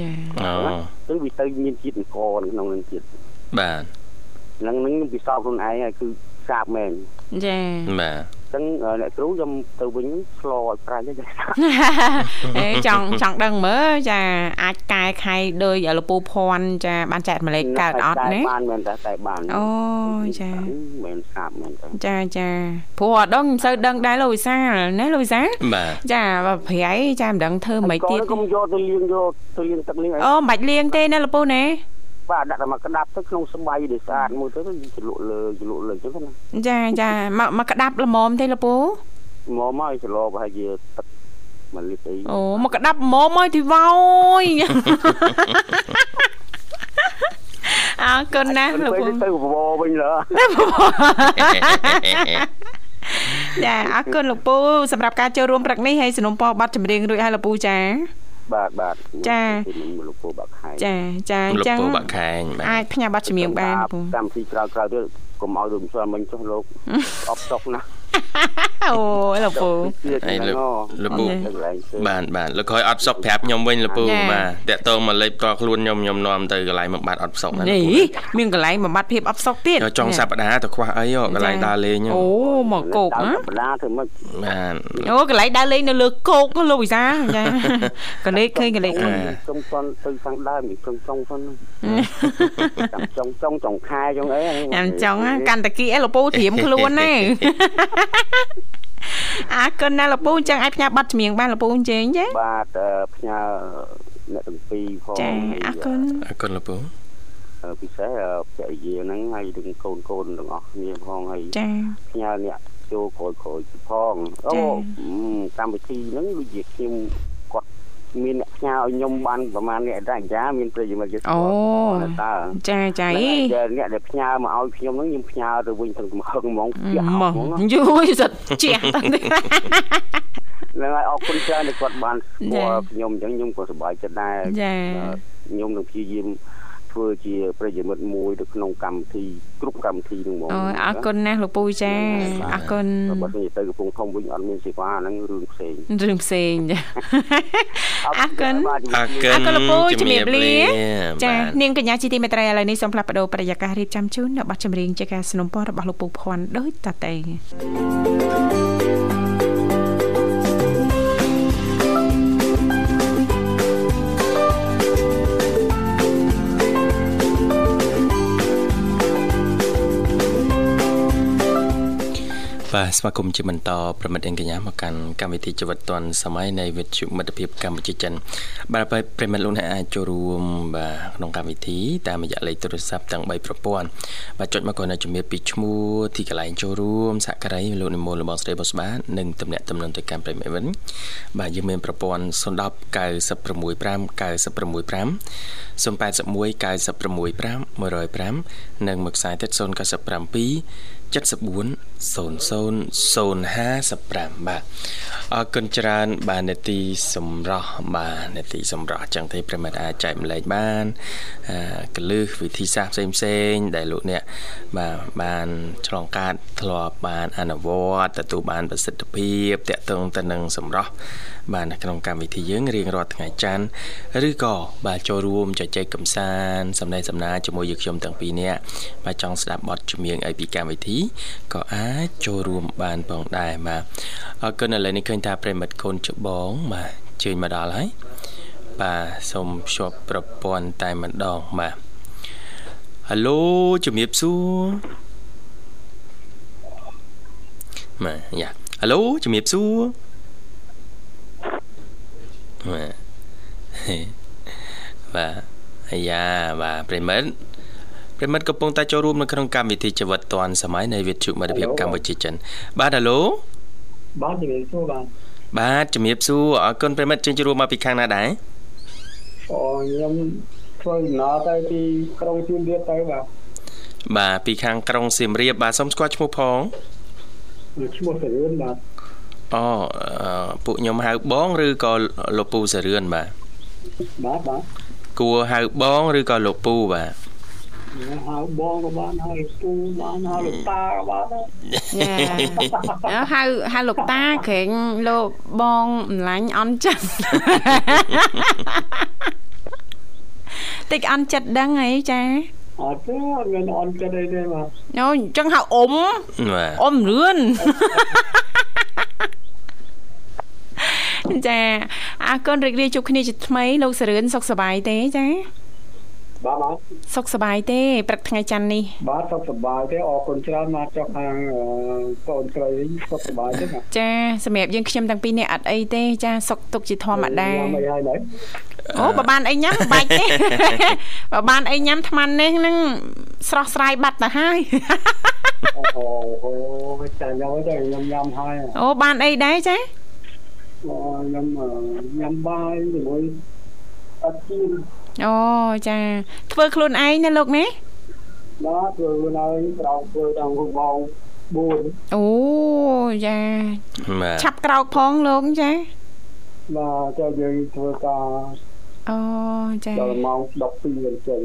ចាអូទៅវាទៅមានជាតិអង្គនៅក្នុងនឹងទៀតបាទហ្នឹងហ្នឹងខ្ញុំពិសោធន៍ខ្លួនឯងហើយគឺ សាបមែនចាបាទអញ្ចឹងអ្នកគ្រូខ្ញុំទៅវិញស្លឲ្យប្រាច់ទេអេចង់ចង់ដឹងមើលចាអាចកែខៃដោយលពូភ័ណ្ឌចាបានចែកម្លេចកើតអត់ណាបានមែនតែតែបានអូចាមែនសាបមែនតែចាចាព្រោះអត់ដឹងមិនសូវដឹងដែរលោកវិសាលណាលោកវិសាលបាទចាបើប្រៃចាមិនដឹងធ្វើមិនទៀតកុំយកទៅលាងយកទៅលាងទឹកលាងអីអូមិនបាច់លាងទេណាលពូណា បាទដាក់តែមកក្តាប់ទៅក្នុងស្បៃដែលស្អាតមួយទៅយើងជ្រលក់លើជ្រលក់លើអញ្ចឹងណាចាចាមកមកក្តាប់ល្មមទេលពូមកមកច្រឡប្រហែលជាទឹកមួយលីត្រអីអូមកក្តាប់ល្មមហើយទីវ៉យអរគុណណាស់លោកពូទៅបបវិញលើចាអរគុណលោកពូសម្រាប់ការចូលរួមព្រឹកនេះហើយสนុំពរប័ណ្ណចម្រៀងរួចហើយលោកពូចា បាទបាទចាលោកពូបាក់ខែចាចាអលោកញ្ចឹងពូបាក់ខែងបាទអាចផ្ញើប័ណ្ណចម្រៀងបានលោកពូកម្មវិធីក្រៅក្រៅទៀតកុំឲ្យដូចមិនស្គាល់មិញចុះលោកអបសុកណា អូលោកពូអីលោកលោកពូកន្លែងផ្សេងបាទបាទលោកក្រោយអត់សុកប្រាប់ខ្ញុំវិញលោកពូចាបាទតាក់តងមកលេខផ្ទាល់ខ្លួនខ្ញុំខ្ញុំនាំទៅកន្លែងមកបាត់អត់សុកណាលោកនេះពូមានកន្លែងបំបត្តិភាពអត់សុខទៀតយកចុងសប្តាហ៍ទៅខ្វះអីហ៎កន្លែងដើរលេងហ្នឹងអូមកគោកដើណារបដាធ្វើម៉េចបាទអូកន្លែងដើរលេងនៅលើគោកលោកវិសាចាកលេចឃើញកលេចឃើញចុងតន់ទៅខាងដើមចុងចុងផង ចាំចុងចុងចុងខែចុងអីចាំចង់ណាកាន់តាគីអីលោកពូត្រៀមខ្លួនណាអរគុណណាលោកពូអញ្ចឹងអាចផ្ញើប័ណ្ណចម្រៀងបានលោកពូអញ្ចឹងចាបាទផ្ញើអ្នកទាំងពីរផងចាអរគុណអរគុណលោកពូពិសេសភរិយាហ្នឹងហើយទាំងកូនកូនទាំងអស់គ្នាផងហើយចាផ្ញើអ្នកចូលក្រោយក្រោយផងអូកម្មវិធីហ្នឹងដូចជាខ្ញុំគាត់ មានអ្នកផ្ញើឲ្យខ្ញុំបានប្រហែលអ្នកដែរចាមានប្រិយមិត្តគេអូតើចាចាអីអ្នកដែលផ្ញើមកឲ្យខ្ញុំហ្នឹងខ្ញុំផ្ញើទៅវិញទាំងកំហឹងហ្មងផ្ទះមកហ្មងយូយសិតជះតាំងទេហ្នឹងហើយអរគុណច្រើនដែលគាត់បានស្គាល់ខ្ញុំអញ្ចឹងខ្ញុំក៏សប្បាយចិត្តដែរចាខ្ញុំនឹងព្យាយាម ធ្វើជាប្រិយមិត្តមួយទៅក្នុងកម្មវិធីគ្រប់កម្មវិធីនឹងហ្មង អូអរគុណណាស់លោកពូចាអរគុណ បើទៅទៅកំពង់ធំវិញអត់មានសេវាហ្នឹងរឿងផ្សេង រឿងផ្សេងចាអរគុណ បាទ អរគុណ អរគុណលោកពូជំរាបលា ចា បាទ នាងកញ្ញាជីទីមេត្រីឥឡូវនេះសូមផ្លាស់ប្ដូរប្រយាកររៀបចំជូននៅប័ណ្ណចម្រៀងជាការสนับสนุนរបស់លោកពូភ័ណ្ឌដូចតទៅ បាទស្វាគមន៍ជាបន្តប្រមិត្តអង្គកញ្ញាមកកាន់កម្មវិធីជីវិតឌွန်សម័យនៃវិទ្យុមិត្តភាពកម្ពុជាចិនបាទហើយប្រិមិត្តលោកអ្នកអាចចូលរួមបាទក្នុងកម្មវិធីតាមរយៈលេខទូរស័ព្ទទាំង3ប្រព័ន្ធបាទចុចមកគ្រាន់តែជំរាបពីឈ្មោះទីកន្លែងចូលរួមសហការីលោកនិមលរបស់ស្រីបុស្បានិងតំណាក់តំណងទៅកាន់ប្រិមិត្តវិញបាទយើងមានប្រព័ន្ធ010 965 965 081 965 105និងមួយខ្សែទៀត097 បាទអរគុណច្រើន បាទនេតិសម្រោះបាទនេតិសម្រោះចឹងទេប្រិមិត្តអាចចែកម្លែកបានកលឹះវិធីសាស្ត្រផ្សេងផ្សេង ដែលលោកអ្នកបាទបានឆ្លងកាត់ធ្លាប់បានអនុវត្តទទួលបានប្រសិទ្ធភាពតកតងទៅនឹងសម្រោះបា ទនៅក្នុងកម្មវិធីយើងរៀងរាល់ថ្ងៃច័ន្ទឬក៏បាទចូលរួមជជែកកម្សាន្តសម្ដែងសម្ដាជាមួយយើងខ្ញុំទាំងពីរនាក់បាទចង់ស្ដាប់បទចម្រៀងអីពីកម្មវិធីក៏អាចចូលរួមបានផងដែរបាទអរគុណឥឡូវនេះឃើញថាប្រិមិត្តកូនច្បងបាទជើញមកដល់ហើយបាទសូមភ្ជាប់ប្រព័ន្ធតែម្ដងបាទហៅឡូជំរាបសួរបាទយ៉ាហៅឡូជំរាបសួរ បាទបាទអាយ៉ាបាទប្រិមិត្តប្រិមិត្តកំពុងតែចូលរួមនៅក្នុងកម្មវិធីជីវិតឌွန်សម័យនៃវិទ្យុមិត្តភាពកម្ពុជាចិន បាទហៅឡូបាទជំរាបសួរបាទបាទជំរាបសួរអរគុណប្រិមិត្តជើញជួបមកពីខាងណាដែរអូខ្ញុំធ្វើដំណើរទៅពីក្រុងសៀមរាបទៅបាទបាទពីខាងក្រុងសៀមរាបបាទសូមស្គាល់ឈ្មោះផងឈ្មោះសរឿនបាទ អូពួកខ្ញុំហៅបងឬក៏លោកពូសរឿនបាទបាទបាទគួរហៅបងឬក៏លោកពូបាទហៅបងក៏បានហៅលោកពូបានហៅលោកតាក៏បានយ៉ាហៅហៅលោកតាក្រែងលោកបងម្លាញ់អន់ចិត្តតិចអន់ចិត្តដឹងអីចាអត់ទេអត់មានអន់ចិត្តអីទេបាទអូអញ្ចឹងហៅអ៊ំអ៊ំរឿន ចាអរគុណរីករាយជួបគ្នាជាថ្មីលោកសរឿនសុខសប្បាយទេចាបាទបាទសុខសប្បាយទេព្រឹកថ្ងៃច័ន្ទនេះបាទសុខសប្បាយទេអរគុណច្រើនមកចុះខាងកូនស្រីសុខសប្បាយទេចាសម្រាប់យើងខ្ញុំទាំងពីរនេះអត់អីទេចាសុខទុកជាធម្មតាញ៉ាំអីហើយនៅអូបើបានអីញ៉ាំបាច់ទេបើបានអីញ៉ាំថ្មនេះនឹងស្រស់ស្រាយបាត់ទៅហើយអូអូចាញ៉ាំទៅញ៉ាំញ៉ាំហើយអូបានអីដែរចា ខ្ញុំញ៉ាំបាយជាមួយអត់ជៀនអូចាធ្វើខ្លួនឯងណាលោកណាបាទធ្វើខ្លួនឯងក្រោកធ្វើដល់បង4អូចាឆាប់ក្រោកផងលោកចាបាទចូលយើងធ្វើការអូចាដល់ម៉ោង12អញ្ចឹង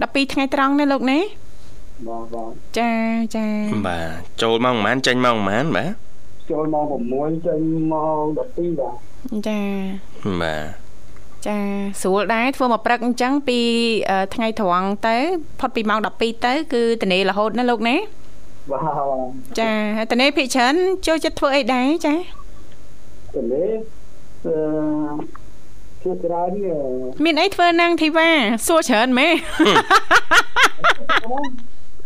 12ថ្ងៃត្រង់ណាលោកណាបាទបាទចាចាបាទចូលម៉ោងប៉ុន្មានចេញម៉ោងប៉ុន្មានបាទ ចូលម៉ោង6ចេញម៉ោង12បាទចាបាទចាស្រួលដែរធ្វើមកព្រឹកអញ្ចឹងពីថ្ងៃត្រង់ទៅផុតពីម៉ោង12ទៅ គឺតនេរហូតណាលោកណាបាទចាហើយតនេភិកច្រើនចូលចិត្តធ្វើអីដែរចាតនេអឺធ្វើច្រើនមានអីធ្វើនាងធីវ៉ាសួរច្រើនម៉េ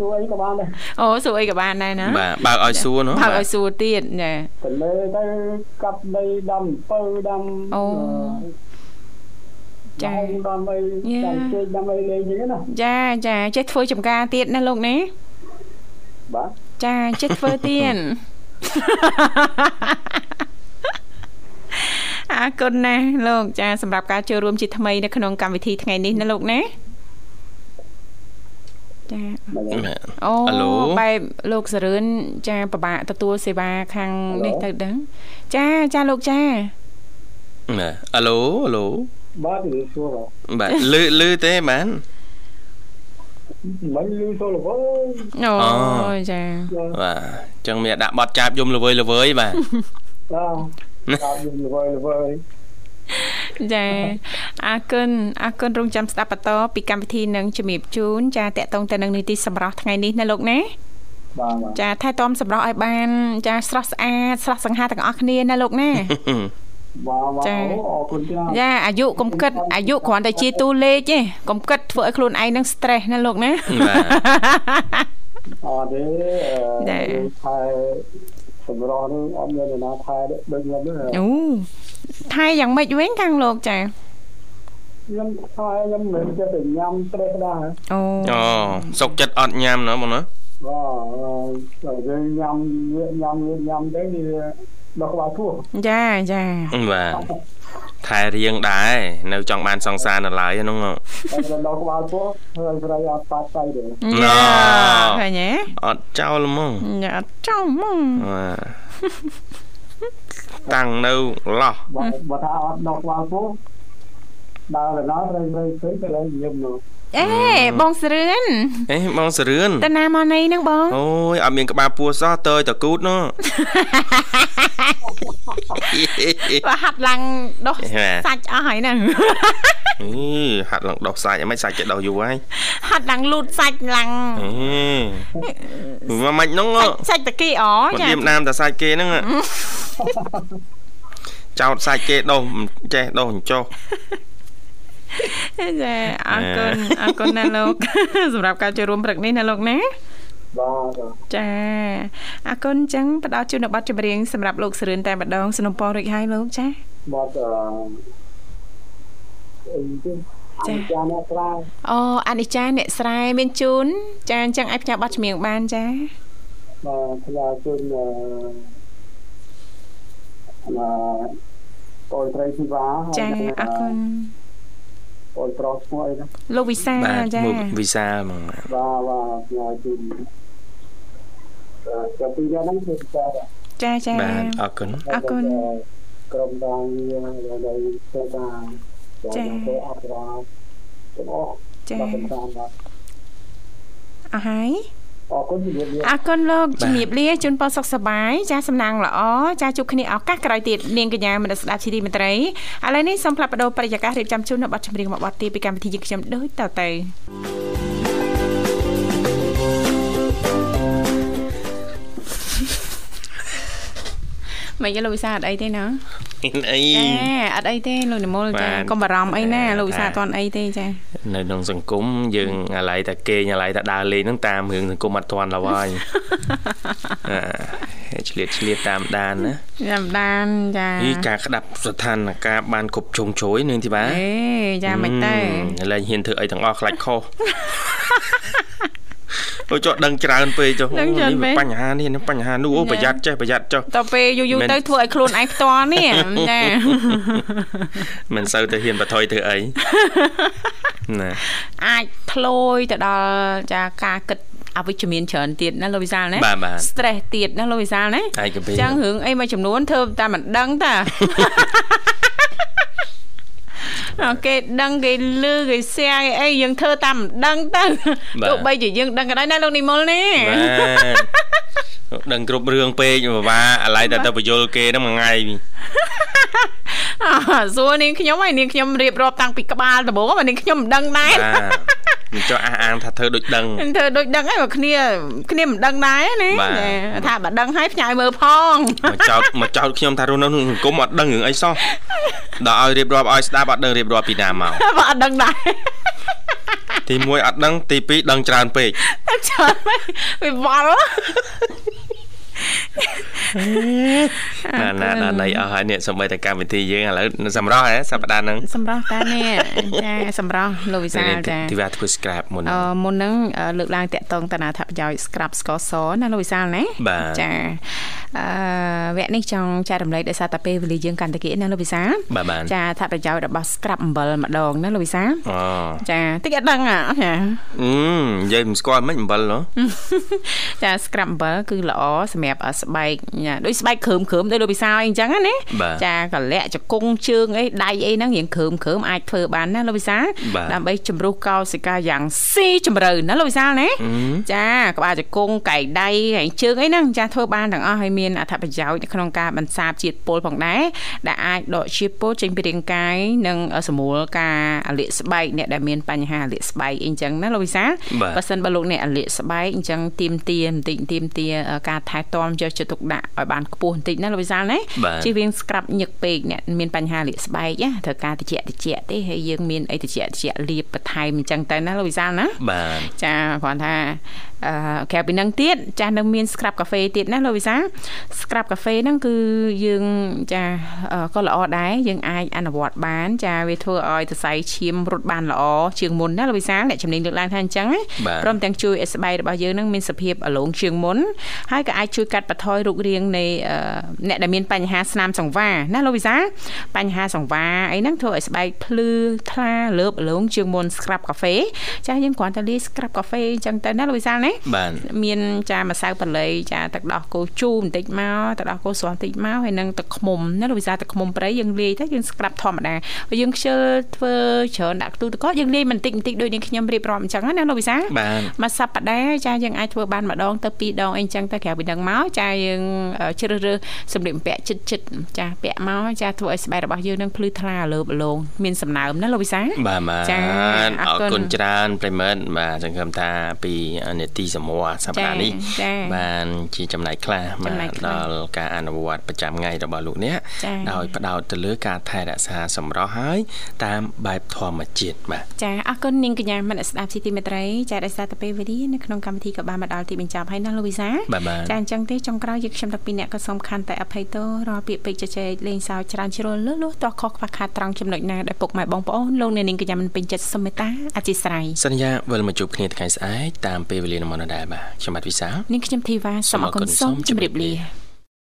សួរអីក៏បានដែរអូសួរអីក៏បានដែរណាបាទបើកឲ្យសួរនោះបើកឲ្យសួរទៀតចាតលើទៅកាប់ដីដាំពៅដាំអូចាដាំអីដាំជែកដាំអីលេងហ្នឹងណាចាចាចេះធ្វើចំការទៀតណាលោកណាបាទចាចេះធ្វើទៀតអរគុណណាស់លោកចាសម្រាប់ការចូលរួមជាថ្មីនៅក្នុងកម្មវិធីថ្ងៃនេះណាលោកណា ចាអូបែបលោកសរឿនចាពិបាកទទួលសេវាខាងនេះទៅដឹងចាចាលោកចាណាអាឡូអាឡូបាទជំរាបសួរបាទលឺលឺទេបានមិនលឺសូលវើអូចាបាទអញ្ចឹងមានដាក់បត់ចាប់យំល្វើយល្វើយបាទបាទចាប់យំល្វើយល្វើយ ចាអរគុណអរគុណរងចាំស្ដាប់បន្តពីកម្មវិធីនឹងជំរាបជូនចាតកតងទៅនឹងនីតិសម្រាប់ថ្ងៃនេះណាលោកណាបាទចាថែទាំសម្រាប់ឲ្យបាន ចាស្រស់ស្អាតស្រស់សង្ហាទាំងអស់គ្នាណាលោកណាបាទចាអរគុណច្រើនចាអាយុកុំគិតអាយុគ្រាន់តែជាតួលេខទេកុំគិតធ្វើឲ្យខ្លួនឯងនឹង stress ណាលោកណាអត់ទេតែថែសម្រស់នឹងអត់មានអ្នកណាថែដូចខ្ញុំទេអូ ថែយ៉ាងម៉េចវិញខាងលោកចាខ្ញុំថែខ្ញុំមិនចិត្តទៅញ៉ាំ stress ដែរអូអូសុកចិត្តអត់ញ៉ាំណាបងណាបាទយើងញ៉ាំញ៉ាំញ៉ាំទៅវាដល់ក្បាលពោះចាចាបាទថែរៀងដែរនៅចង់បានសង្សារនៅឡើយហ្នឹងតែដល់ក្បាលពោះហើយស្រីអត់បាត់ទៅទេយ៉ាឃើញទេអត់ចោលហ្មងយ៉ាអត់ចោលហ្មង តាំងនៅឡោះបើថាអត់ដល់ក្បាលពោះដើរដល់ត្រូវត្រូវឃើញទៅឡើងញឹមនោះអេបងសរឿនអេបងសរឿនតាណាមកណីហ្នឹងបងអូយអត់មានក្បាលពោះសោះតើតកូតនោះ បើហាត់ឡើងដោះសាច់អស់ហើយហ្នឹងអីហាត់ឡើងដោះសាច់អីមិនសាច់ចេះដោះយូរហើយហាត់ឡើងលូតសាច់ឡើងអេមកមិនហ្នឹងសាច់តាគីអចាទៀមណាមតាសាច់គេហ្នឹងចោតសាច់គេដោះចេះដោះអញ្ចោះចាអរគុណអរគុណណាលោកសម្រាប់ការចូលរួមព្រឹកនេះណាលោកណា បាទចាអរគុណអញ្ចឹងផ្ដល់ជូននៅប័ណ្ណចម្រៀងសម្រាប់លោកសរឿនតែម្ដងสนុំពររួចហើយលោកចាប័ណ្ណអីទេចាអ្នកស្រែអូអនិច្ចាអ្នកស្រែមានជូនចាអញ្ចឹងឲ្យផ្ញើប័ណ្ណចម្រៀងបានចាបាទផ្ញើជូនអឺអូនត្រីស៊ីវ៉ាចាអរគុណ អូនប្រុសឈ្មោះអីណាលោកវិសាចាវិសាហ្មងបាទបាទផ្ញើជូនចាប់ពីយ៉ាងហ្នឹងគឺចាចាចាបាទអរគុណអរគុណក្រុមការងារដែលធ្វើការចាទៅអបរំទាំងអស់ចាបាទអស់ហើយ អរគុណជំរាបលាអរគុណលោកជំរាបលាជូនពរសុខសប្បាយចាសំណាងល្អចាជួបគ្នាឱកាសក្រោយទៀតនាងកញ្ញាមនស្ដាប់ជីរីមន្ត្រីឥឡូវនេះសូមផ្លាប់បដោប្រយាកររៀបចំជូននៅប័ណ្ណចម្រៀងមួយប័ណ្ណទៀតពីកម្មវិធីយើងខ្ញុំដូចតទៅ មិនយកលោកវិសាអត់អីទេណាអីចាអត់អីទេលោកនិមលចាកុំបារម្ភអីណាលោកវិសាអត់ទាន់អីទេចានៅក្នុងសង្គមយើងអាឡ័យតែគេអាឡ័យតែដើរលេងហ្នឹងតាមរឿងសង្គមអត់ទាន់ឡើយឆ្លៀតឆ្លៀតតាមដានណាតាមដានចានេះការក្តាប់ស្ថានភាពបានគ្រប់ជុងជ្រោយនឹងទីបាអេចាមិនទៅលែងហ៊ានធ្វើអីទាំងអស់ខ្លាច់ខុស អូចុះដឹងច្រើនពេកចុះនេះបញ្ហានេះបញ្ហានោះអូប្រយ័ត្នចេះប្រយ័ត្នចុះតទៅពេលយូរយូរទៅធ្វើឲ្យខ្លួនឯងផ្ទាល់នេះចាមិនសូវទៅហ៊ានបថយធ្វើអីណាអាចផ្លយទៅដល់ចាការគិតអវិជ្ជមានច្រើនទៀតណាលោកវិសាលណា stress ទៀតណាលោកវិសាលណាអញ្ចឹងរឿងអីមួយចំនួនធ្វើតែមិនដឹងតា គេដឹងគេលឺគេសៀគេអីយើងធ្វើតាមមិនដឹងទៅទោះបីជាយើងដឹងក៏ដោយណាលោកនិមលនេះបាទ ដឹងគ្រប់រឿងពេកពិបាកអាឡ័យតែទៅបញ្យលគេហ្នឹងមួយថ្ងៃសួរនាងខ្ញុំហើយនាងខ្ញុំរៀបរាប់តាំងពីក្បាលដំបូងមកនាងខ្ញុំមិនដឹងដែរមិនចោះអះអាងថាធ្វើដូចដឹងធ្វើដូចដឹងហើយមកគ្នាគ្នាមិនដឹងដែរណាថាបើដឹងហើយផ្ញើមើលផងមកចោតមកចោតខ្ញុំថារស់នៅក្នុងសង្គមអត់ដឹងរឿងអីសោះដល់ឲ្យរៀបរាប់ឲ្យស្ដាប់អត់ដឹងរៀបរាប់ពីណាមកបើអត់ដឹងដែរទី1អត់ដឹងទី2ដឹងច្រើនពេកច្រើនពេកវាវល់ណាណាណាណៃអស់ហើយនេះសំបីតែកម្មវិធីយើងឥឡូវសម្រោះហ៎សប្តាហ៍ហ្នឹងសម្រោះតានេះចាសម្រោះលោកវិសាលចាទីវាធ្វើ scrap មុនអឺមុនហ្នឹងលើកឡើងតាក់តងតាណាថាប្រយោជន៍ scrap ស្ករសណាលោកវិសាលណាចាអឺ វគ្គនេះចង់ចែករំលែកដោយសារតែពេលវេលាយើងកាន់តែគៀកណាលោកវិសាចាថាប្រយោជន៍របស់ scrap អំបិលម្ដងណាលោកវិសាអូចាតិចអត់ដឹងអាចាអឺនិយាយមិនស្គាល់មិនអំបិលហ៎ចា scrap អំបិលគឺល្អសម្រាប់ស្បែកដូចស្បែកគ្រើមគ្រើមដូចលោកពិសាអីអញ្ចឹងណាចាកលាក់ជង្គង់ជើងអីដៃអីហ្នឹងរៀងគ្រើមគ្រើមអាចធ្វើបានណាលោកពិសាដើម្បីជំរុះកោសិកាយ៉ាងស៊ីជម្រៅណាលោកពិសាណាចាក្បាលជង្គង់កែងដៃហើយជើងអីហ្នឹងចាធ្វើបានទាំងអស់ហើយមានអត្ថប្រយោជន៍នៅក្នុងការបន្សាបជាតិពុលផងដែរដែលអាចដកជាតិពុលចេញពីរាងកាយនិងសម្រួលការលាកស្បែកអ្នកដែលមានបញ្ហាលាកស្បែកអីអញ្ចឹងណាលោកវិសាបើសិនបើលោកអ្នកលាកស្បែកអញ្ចឹងទៀមទាបន្តិចទៀមទាការថែទាំយកចិត្តទុកដាក់ឲ្យបានខ្ពស់បន្តិចណាលោកវិសាលណាជិះវៀងស្ក្រាប់ញឹកពេកអ្នកមានបញ្ហាលាកស្បែកណាត្រូវការតិចតិចទេហើយយើងមានអីតិចតិចលាបបន្ថែមអញ្ចឹងទៅណាលោកវិសាលណាបាទចាគ្រាន់ថា អឺក្រៅពីនឹងទៀតចាស់នៅមាន scrap cafe ទៀតណាលោកវិសា scrap cafe ហ្នឹងគឺយើងចាក៏ល្អដែរយើងអាចអនុវត្តបាន ចាវាធ្វើឲ្យសរសៃឈាមរត់បានល្អជាងមុនណាលោកវិសាអ្នកជំនាញលើកឡើងថាអញ្ចឹងព្រមទាំងជួយឲ្យស្បែករបស់យើងនឹងមានសភាពអលោងជាងមុនហើយក៏អាចជួយកាត់បន្ថយរូបរាងនៃអ្នកដែលមានបញ្ហាស្នាមសង្វាណាលោកវិសាបញ្ហាសង្វាអីហ្នឹងធ្វើឲ្យស្បែកភ្លឺថ្លាលើបអលោងជាងមុន scrap cafe ចាយើងគ្រាន់តែលាយ scrap cafe អញ្ចឹងទៅណាលោកវិសាណាមានចាម្សៅបល័យចាទឹកដោះគោជូរបន្តិចមកទឹកដោះគោស្រស់បន្តិចមកហើយនឹងទឹកឃ្មុំណាលោកវិសាទឹកឃ្មុំព្រៃយើងលាយទៅយើង scrap ធម្មតាហើយយើងខ្ជិលធ្វើច្រើនដាក់ខ្ទូទឹកកកយើងលាយបន្តិចបន្តិចដូចនាងខ្ញុំរៀបរាប់អញ្ចឹងណាលោកវិសាមួយសប្តាហ៍ចាយើងអាចធ្វើបានម្ដងទៅពីរដងអីអញ្ចឹងទៅក្រៅពីនឹងមកចាយើងជ្រើសរើសសម្លៀកបំពាក់ចិត្តចិត្តចាពាក់មកចាធ្វើឲ្យស្បែករបស់យើងនឹងភ្លឺថ្លាលើបលងមានសំណើមណាលោកវិសាបាទបាទចាអរគុណច្រើនប្រិមិត្តបាទសង្ឃឹមថាពីនេតិសមរសប្តាហ៍នេះបានជាចំណែកខ្លះមកដល់ការអនុវត្តប្រចាំថ្ងៃរបស់លោកអ្នកដោយផ្ដោតទៅលើការថែរក្សាសម្រស់ហើយតាមបែបធម្មជាតិបាទចាអរគុណនាងកញ្ញាមនស្ដាប់ស៊ីទីមេត្រីចាដោយសារតែពេលវេលានៅក្នុងកម្មវិធីក៏បានមកដល់ទីបញ្ចប់ហើយណាលោកវិសាចាអញ្ចឹងទេចុងក្រោយយើងខ្ញុំទាំងពីរអ្នកក៏សូមខន្តីអភ័យទោសរាល់ពាក្យពេចន៍ជជែកលេងសើចច្រើនជ្រុលលឺលុះតោះខុសខ្វះខាតត្រង់ចំណុចណាដែលពុកម៉ែបងប្អូនលោកអ្នកនាងកញ្ញាមិនពេញចិត្តសុំមេត្តាអធិស្ឋានសន្យាវិលមកជួបគ្នាថ្ងៃស្អែកតាមពេលវេលានៅមុនដែរបាទខ្ញុំបាទវិសានាងខ្ញុំធីវ៉ាសូមអរគុណសូមជម្រាបលា